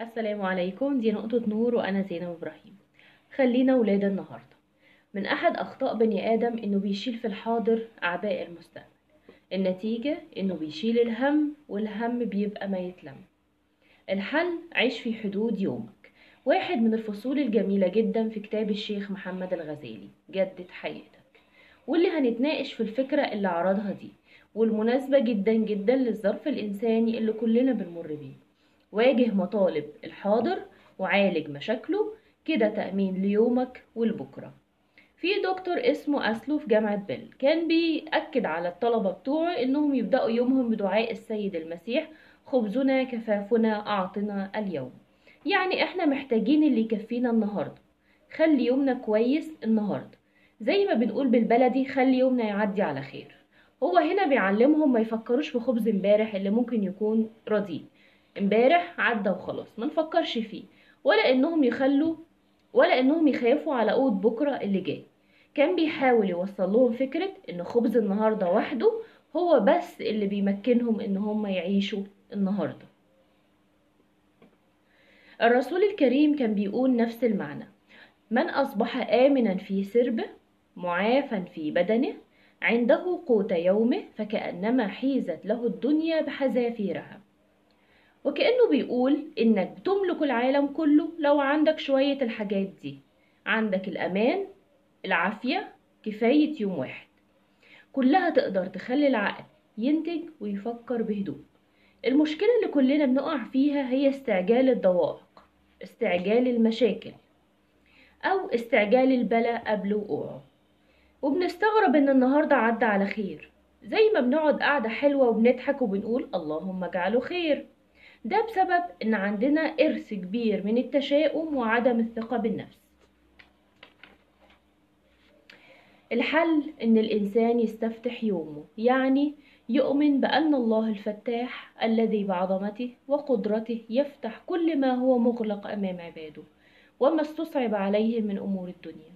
السلام عليكم دي نقطة نور وأنا زينب إبراهيم. خلينا ولاد النهاردة. من أحد أخطاء بني آدم إنه بيشيل في الحاضر أعباء المستقبل. النتيجة إنه بيشيل الهم والهم بيبقى ما يتلم. الحل عيش في حدود يومك. واحد من الفصول الجميلة جدا في كتاب الشيخ محمد الغزالي جدد حياتك. واللي هنتناقش في الفكرة اللي عرضها دي والمناسبة جدا جدا للظرف الإنساني اللي كلنا بنمر بيه. واجه مطالب الحاضر وعالج مشاكله كده تأمين ليومك ولبكرة. في دكتور اسمه أسلو في جامعة بيل كان بيأكد على الطلبة بتوعه إنهم يبدأوا يومهم بدعاء السيد المسيح خبزنا كفافنا أعطنا اليوم. يعني إحنا محتاجين اللي يكفينا النهاردة. خلي يومنا كويس النهاردة. زي ما بنقول بالبلدي خلي يومنا يعدي على خير. هو هنا بيعلمهم ما يفكروش في خبز امبارح اللي ممكن يكون رديء امبارح عدى وخلاص ما نفكرش فيه. ولا إنهم يخلوا ولا إنهم يخافوا على قوت بكرة اللي جاي. كان بيحاول يوصل لهم فكرة إن خبز النهاردة وحده هو بس اللي بيمكنهم إن هم يعيشوا النهاردة. الرسول الكريم كان بيقول نفس المعنى. من أصبح آمنا في سربه معافا في بدنه عنده قوت يومه فكأنما حيزت له الدنيا بحذافيرها. وكأنه بيقول إنك بتملك العالم كله لو عندك شوية الحاجات دي. عندك الأمان العافية كفاية يوم واحد. كلها تقدر تخلي العقل ينتج ويفكر بهدوء. المشكلة اللي كلنا بنقع فيها هي استعجال الضوائق استعجال المشاكل أو استعجال البلاء قبل وقوعه. وبنستغرب إن النهاردة عدى على خير. زي ما بنقعد قعدة حلوة وبنضحك وبنقول اللهم اجعله خير. ده بسبب إن عندنا إرث كبير من التشاؤم وعدم الثقة بالنفس. الحل إن الإنسان يستفتح يومه يعني يؤمن بأن الله الفتاح الذي بعظمته وقدرته يفتح كل ما هو مغلق أمام عباده وما استصعب عليهم من أمور الدنيا.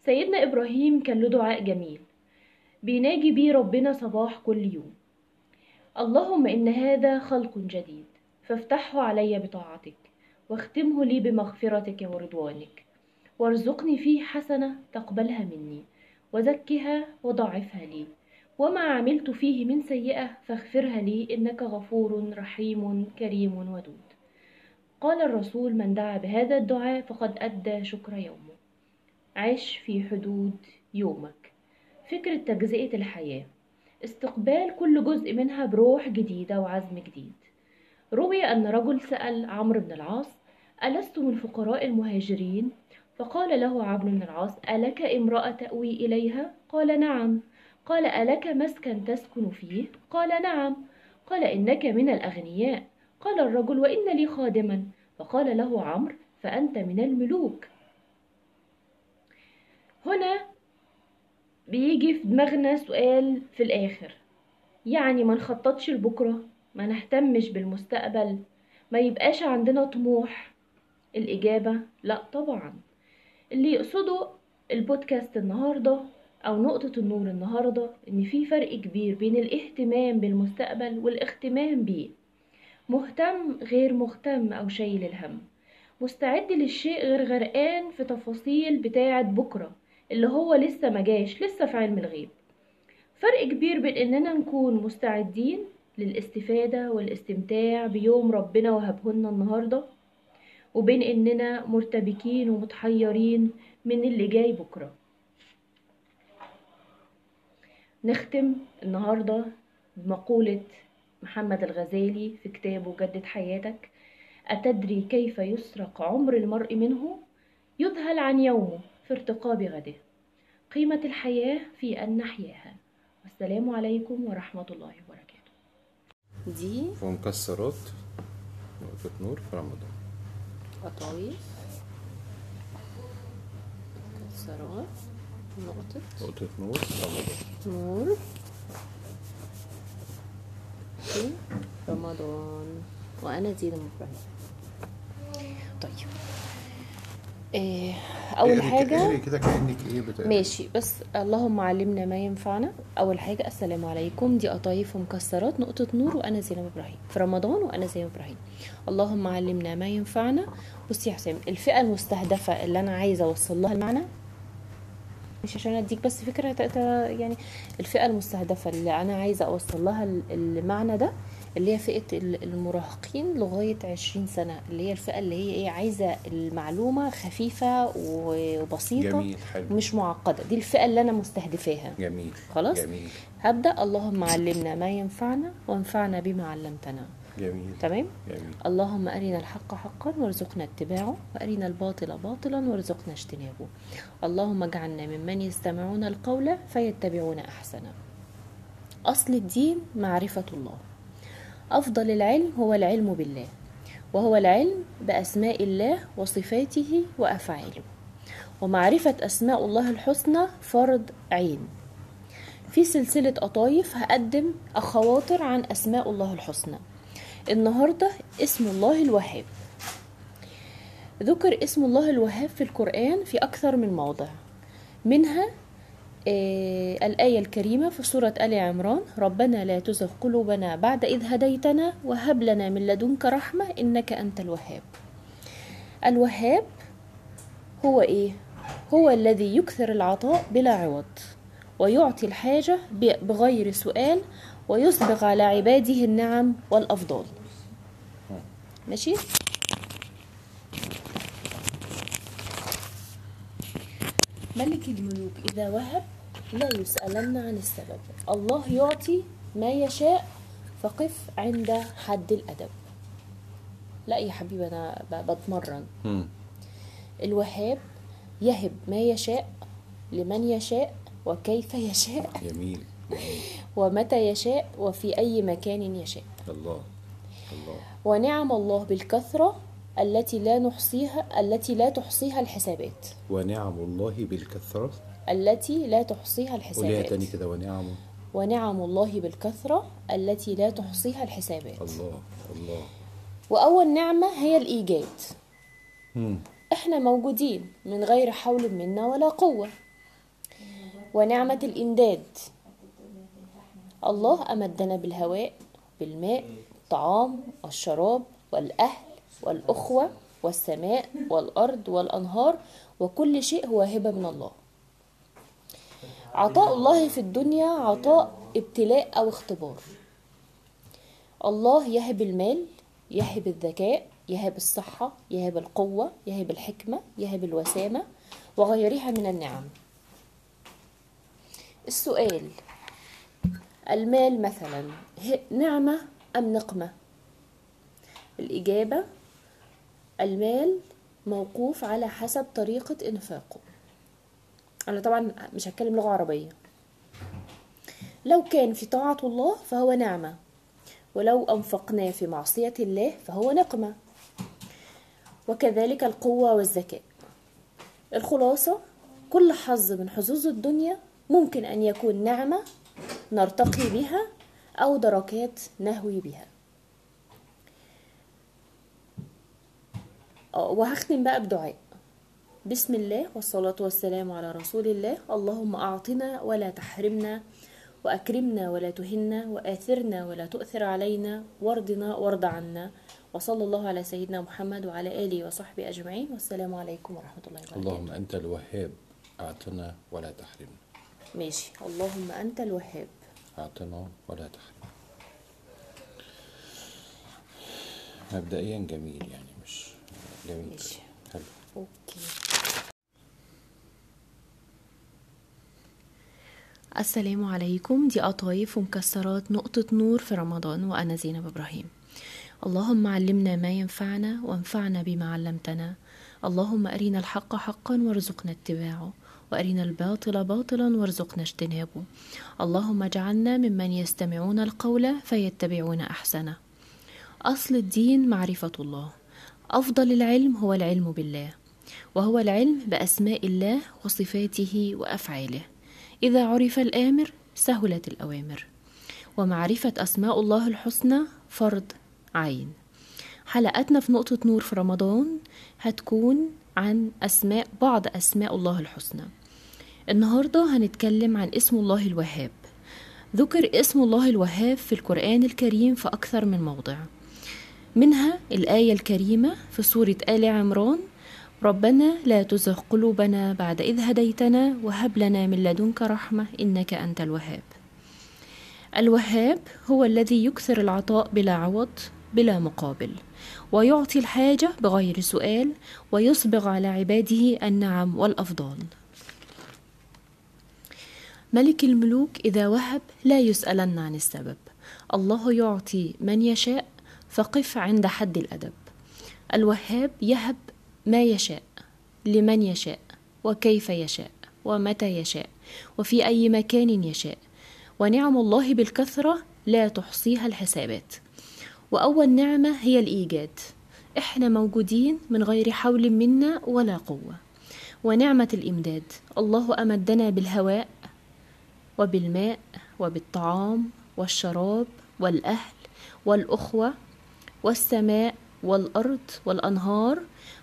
سيدنا إبراهيم كان له دعاء جميل بيناجي بيه ربنا صباح كل يوم. اللهم إن هذا خلق جديد. فافتحه علي بطاعتك واختمه لي بمغفرتك ورضوانك. وارزقني فيه حسنة تقبلها مني وزكها وضاعفها لي. وما عملت فيه من سيئة فاغفرها لي إنك غفور رحيم كريم ودود. قال الرسول من دعا بهذا الدعاء فقد أدى شكر يومه. عش في حدود يومك. فكرة تجزئة الحياة. استقبال كل جزء منها بروح جديدة وعزم جديد. روي أن رجل سأل عمرو بن العاص ألست من فقراء المهاجرين؟ فقال له عمرو بن العاص ألك امرأة تأوي إليها؟ قال نعم. قال ألك مسكن تسكن فيه؟ قال نعم. قال إنك من الأغنياء. قال الرجل وإن لي خادما. فقال له عمرو فأنت من الملوك. هنا بيجي في دماغنا سؤال في الآخر. يعني ما نخططش لبكرة؟ ما نهتمش بالمستقبل ما يبقاش عندنا طموح. الإجابة لا طبعا. اللي يقصده البودكاست النهاردة أو نقطة النور النهاردة إن في فرق كبير بين الاهتمام بالمستقبل والاهتمام بيه. مهتم غير مهتم أو شايل الهم. مستعد للشيء غير غرقان في تفاصيل بتاعة بكرة اللي هو لسه مجاش لسه في علم الغيب. فرق كبير بين إننا نكون مستعدين للاستفادة والاستمتاع بيوم ربنا وهبهولنا النهاردة. وبين إننا مرتبكين ومتحيرين من اللي جاي بكرة. نختم النهاردة بمقولة محمد الغزالي في كتابه جدد حياتك أتدري كيف يسرق عمر المرء منه؟ يذهل عن يومه في ارتقاب غده. قيمة الحياة في أن نحياها. والسلام عليكم ورحمة الله وبركاته. دي. ومكسرات نقطة نور في رمضان. قطايف مكسرات نقطة نقطة نور في رمضان. نور في رمضان. وأنا زينب إبراهيم. طيب. إيه أول اقري- حاجة اقري كده كأنك إيه بتقري ماشي بس اللهم علمنا ما ينفعنا. أول حاجة السلام عليكم. دي قطايف ومكسرات نقطة نور وأنا زينب إبراهيم. في رمضان وأنا زينب إبراهيم. اللهم علمنا ما ينفعنا. بصي يا حسام الفئة المستهدفة اللي أنا عايزة أوصل لها المعنى مش عشان أديك بس فكرة يعني الفئة المستهدفة اللي أنا عايزة أوصل لها ال- المعنى ده اللي هي فئة ال- المراهقين لغاية 20 سنة اللي هي الفئة اللي هي إيه عايزة المعلومة خفيفة وبسيطة جميل حلو. مش معقدة. دي الفئة اللي أنا مستهدفاها. جميل خلاص؟ جميل. هبدأ. اللهم علمنا ما ينفعنا وانفعنا بما علمتنا. جميل تمام؟ جميل. اللهم أرنا الحق حقا وارزقنا اتباعه وأرنا الباطل باطلا وارزقنا اجتنابه. اللهم اجعلنا ممن يستمعون القول فيتبعون أحسنه. أصل الدين معرفة الله. أفضل العلم هو العلم بالله وهو العلم بأسماء الله وصفاته وأفعاله. ومعرفة أسماء الله الحسنى فرض عين. في سلسلة قطايف هقدم أخواطر عن أسماء الله الحسنى. النهاردة اسم الله الوهاب. ذكر اسم الله الوهاب في القرآن في أكثر من موضع. منها الآية الكريمة في سورة آل عمران ربنا لا تزغ قلوبنا بعد إذ هديتنا وهب لنا من لدنك رحمة إنك أنت الوهاب الوهاب هو إيه؟ هو الذي يكثر العطاء بلا عوض ويعطي الحاجة بغير سؤال ويسبغ على عباده النعم والأفضال ماشي؟ ملك الملوك إذا وهب لا يسألن عن السبب. الله يعطي ما يشاء فقف عند حد الأدب. لا يا حبيبي أنا بتمرن. الوهاب يهب ما يشاء لمن يشاء وكيف يشاء. جميل. ومتى يشاء وفي أي مكان يشاء. الله الله. ونعم الله بالكثرة التي لا نحصيها التي لا تحصيها الحسابات. ونعم الله بالكثرة التي لا تحصيها قوليها الحسابات تاني كده ونعم. ونعم الله بالكثرة التي لا تحصيها الحسابات. الله الله. وأول نعمة هي الإيجاد. مم. إحنا موجودين من غير حول منا ولا قوة. ونعمة الإمداد. الله أمدنا بالهواء بالماء الطعام والشراب والأهل والأخوة والسماء والأرض والأنهار وكل شيء هو هبة من الله. عطاء الله في الدنيا عطاء ابتلاء أو اختبار. الله يهب المال يهب الذكاء يهب الصحة يهب القوة يهب الحكمة يهب الوسامة وغيرها من النعم. السؤال المال مثلا نعمة أم نقمة؟ الإجابة المال موقوف على حسب طريقة إنفاقه. أنا طبعا مش هتكلم لغة عربية. لو كان في طاعة الله فهو نعمة ولو أنفقناه في معصية الله فهو نقمة. وكذلك القوة والذكاء. الخلاصة كل حظ من حظوظ الدنيا ممكن أن يكون نعمة نرتقي بها أو دركات نهوي بها. آه، وهختم بقى بدعاء. بسم الله والصلاة والسلام على رسول الله. اللهم أعطنا ولا تحرمنا وأكرمنا ولا تهنا وآثرنا ولا تؤثر علينا وارضنا وارض عنا. وصلى الله على سيدنا محمد وعلى آله وصحبه أجمعين. والسلام عليكم ورحمة الله وبركاته. اللهم أنت الوهاب أعطنا ولا تحرمنا. ماشي. اللهم أنت الوهاب. أعطنا ولا تحرمنا. مبدئيا جميل يعني مش جميل. ماشي. حلو. أوكي. السلام عليكم. دي قطايف ومكسرات نقطة نور في رمضان وأنا زينب إبراهيم. اللهم علمنا ما ينفعنا وانفعنا بما علمتنا. اللهم أرنا الحق حقا وارزقنا اتباعه وأرنا الباطل باطلا وارزقنا اجتنابه. اللهم اجعلنا ممن يستمعون القول فيتبعون أحسنه. أصل الدين معرفة الله. أفضل العلم هو العلم بالله وهو العلم بأسماء الله وصفاته وأفعاله. إذا عرف الآمر سهلت الأوامر. ومعرفة أسماء الله الحسنى فرض عين. حلقتنا في نقطة نور في رمضان هتكون عن أسماء بعض أسماء الله الحسنى. النهاردة هنتكلم عن اسم الله الوهاب. ذكر اسم الله الوهاب في القرآن الكريم في أكثر من موضع. منها الآية الكريمة في سورة آل عمران ربنا لا تزغ قلوبنا بعد إذ هديتنا وهب لنا من لدنك رحمة إنك أنت الوهاب. الوهاب هو الذي يكثر العطاء بلا عوض بلا مقابل ويعطي الحاجة بغير سؤال ويسبغ على عباده النعم والأفضال. ملك الملوك إذا وهب لا يسألن عن السبب. الله يعطي من يشاء فقف عند حد الأدب. الوهاب يهب ما يشاء لمن يشاء وكيف يشاء ومتى يشاء وفي أي مكان يشاء. ونعم الله بالكثرة لا تحصيها الحسابات. وأول نعمة هي الإيجاد. إحنا موجودين من غير حول منا ولا قوة. ونعمة الإمداد. الله أمدنا بالهواء وبالماء وبالطعام والشراب والأهل والأخوة والسماء والأرض والأنهار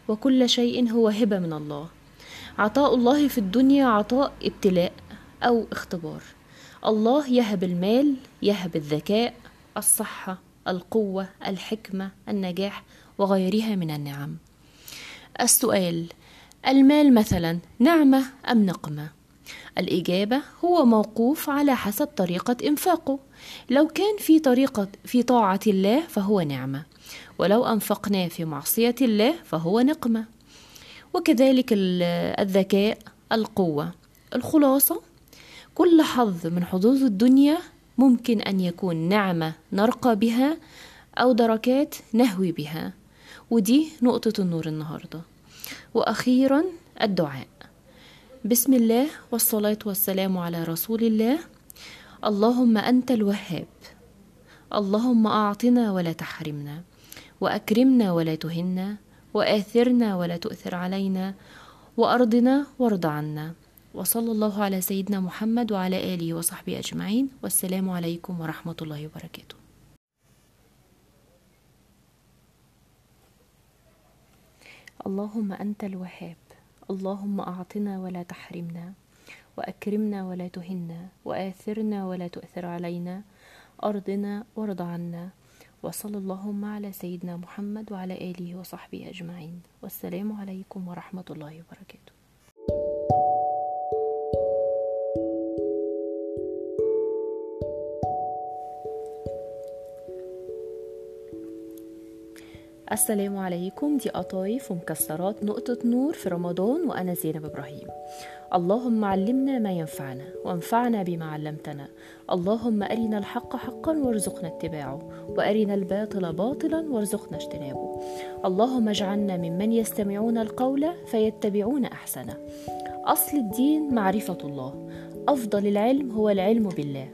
وكل شيء هو هبة من الله. عطاء الله في الدنيا عطاء ابتلاء أو اختبار. الله يهب المال يهب الذكاء الصحة القوة الحكمة النجاح وغيرها من النعم. السؤال المال مثلا نعمة أم نقمة؟ الإجابة هو موقوف على حسب طريقة إنفاقه. لو كان في طريقة في طاعة الله فهو نعمة. ولو أنفقناه في معصية الله فهو نقمة. وكذلك الذكاء القوة الخلاصة. كل حظ من حظوظ الدنيا ممكن أن يكون نعمة نرقى بها أو دركات نهوي بها. ودي نقطة النور النهاردة. وأخيرا الدعاء. بسم الله والصلاة والسلام على رسول الله. اللهم أنت الوهاب. اللهم أعطنا ولا تحرمنا. وأكرمنا ولا تهنا وآثرنا ولا تؤثر علينا وأرضنا وارض عنا. وصلى الله على سيدنا محمد وعلى آله وصحبه أجمعين. والسلام عليكم ورحمة الله وبركاته. اللهم أنت الوهاب. اللهم أعطنا ولا تحرمنا. وأكرمنا ولا تهنا. وآثرنا ولا تؤثر علينا. أرضنا وارض عنا. وصلى اللهم على سيدنا محمد وعلى آله وصحبه أجمعين. والسلام عليكم ورحمة الله وبركاته. السلام عليكم. دي قطايف ومكسرات نقطة نور في رمضان وأنا زينب إبراهيم. اللهم علمنا ما ينفعنا وانفعنا بما علمتنا. اللهم أرنا الحق حقا وارزقنا اتباعه. وأرنا الباطل باطلا وارزقنا اجتنابه. اللهم اجعلنا ممن يستمعون القول فيتبعون أحسنه. أصل الدين معرفة الله. أفضل العلم هو العلم بالله.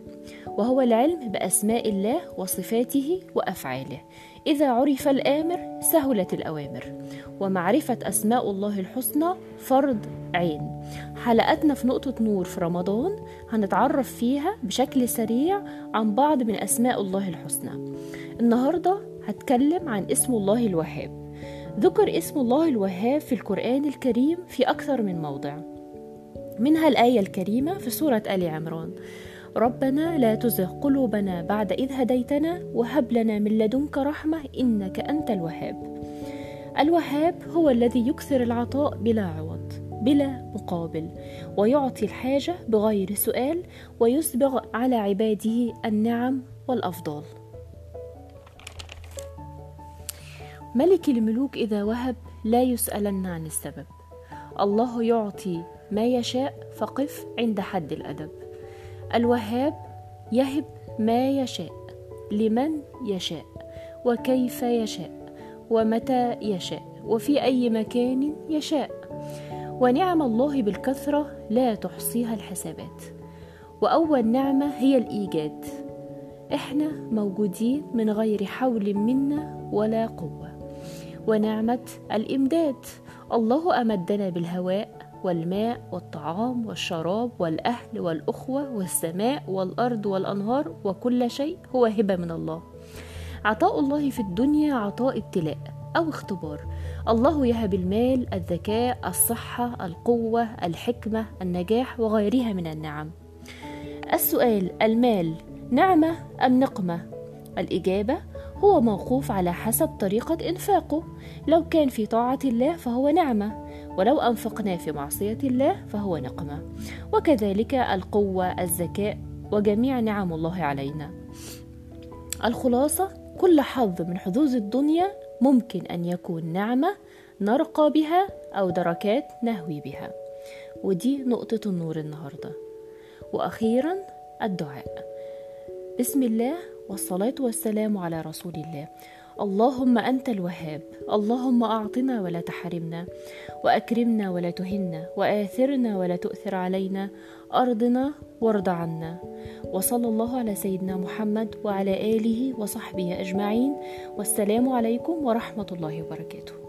وهو العلم بأسماء الله وصفاته وأفعاله. إذا عرف الآمر سهلت الأوامر. ومعرفة أسماء الله الحسنى فرض عين. حلقتنا في نقطة نور في رمضان هنتعرف فيها بشكل سريع عن بعض من أسماء الله الحسنى. النهاردة هتكلم عن اسم الله الوهاب. ذكر اسم الله الوهاب في القرآن الكريم في أكثر من موضع. منها الآية الكريمة في سورة آل عمران. ربنا لا تزغ قلوبنا بعد إذ هديتنا وهب لنا من لدنك رحمة إنك أنت الوهاب. الوهاب هو الذي يكثر العطاء بلا عوض بلا مقابل ويعطي الحاجة بغير سؤال ويسبغ على عباده النعم والأفضال. ملك الملوك إذا وهب لا يسألن عن السبب. الله يعطي ما يشاء فقف عند حد الأدب. الوهاب يهب ما يشاء لمن يشاء وكيف يشاء ومتى يشاء وفي أي مكان يشاء. ونعم الله بالكثرة لا تحصيها الحسابات. وأول نعمة هي الإيجاد. إحنا موجودين من غير حول منا ولا قوة. ونعمة الإمداد. الله أمدنا بالهواء والماء والطعام والشراب والأهل والأخوة والسماء والأرض والأنهار وكل شيء هو هبة من الله. عطاء الله في الدنيا عطاء ابتلاء أو اختبار. الله يهب المال الذكاء الصحة القوة الحكمة النجاح وغيرها من النعم. السؤال المال نعمة أم نقمة؟ الإجابة هو موقوف على حسب طريقة إنفاقه. لو كان في طاعة الله فهو نعمة. ولو أنفقناه في معصية الله فهو نقمة. وكذلك القوة الذكاء وجميع نعم الله علينا. الخلاصة كل حظ من حظوظ الدنيا ممكن أن يكون نعمة نرقى بها أو دركات نهوي بها. ودي نقطة النور النهاردة. وأخيرا الدعاء. بسم الله والصلاة والسلام على رسول الله. اللهم أنت الوهاب. اللهم أعطنا ولا تحرمنا وأكرمنا ولا تهنا وآثرنا ولا تؤثر علينا. أرضنا وارض عنا. وصلى الله على سيدنا محمد وعلى آله وصحبه أجمعين. والسلام عليكم ورحمة الله وبركاته.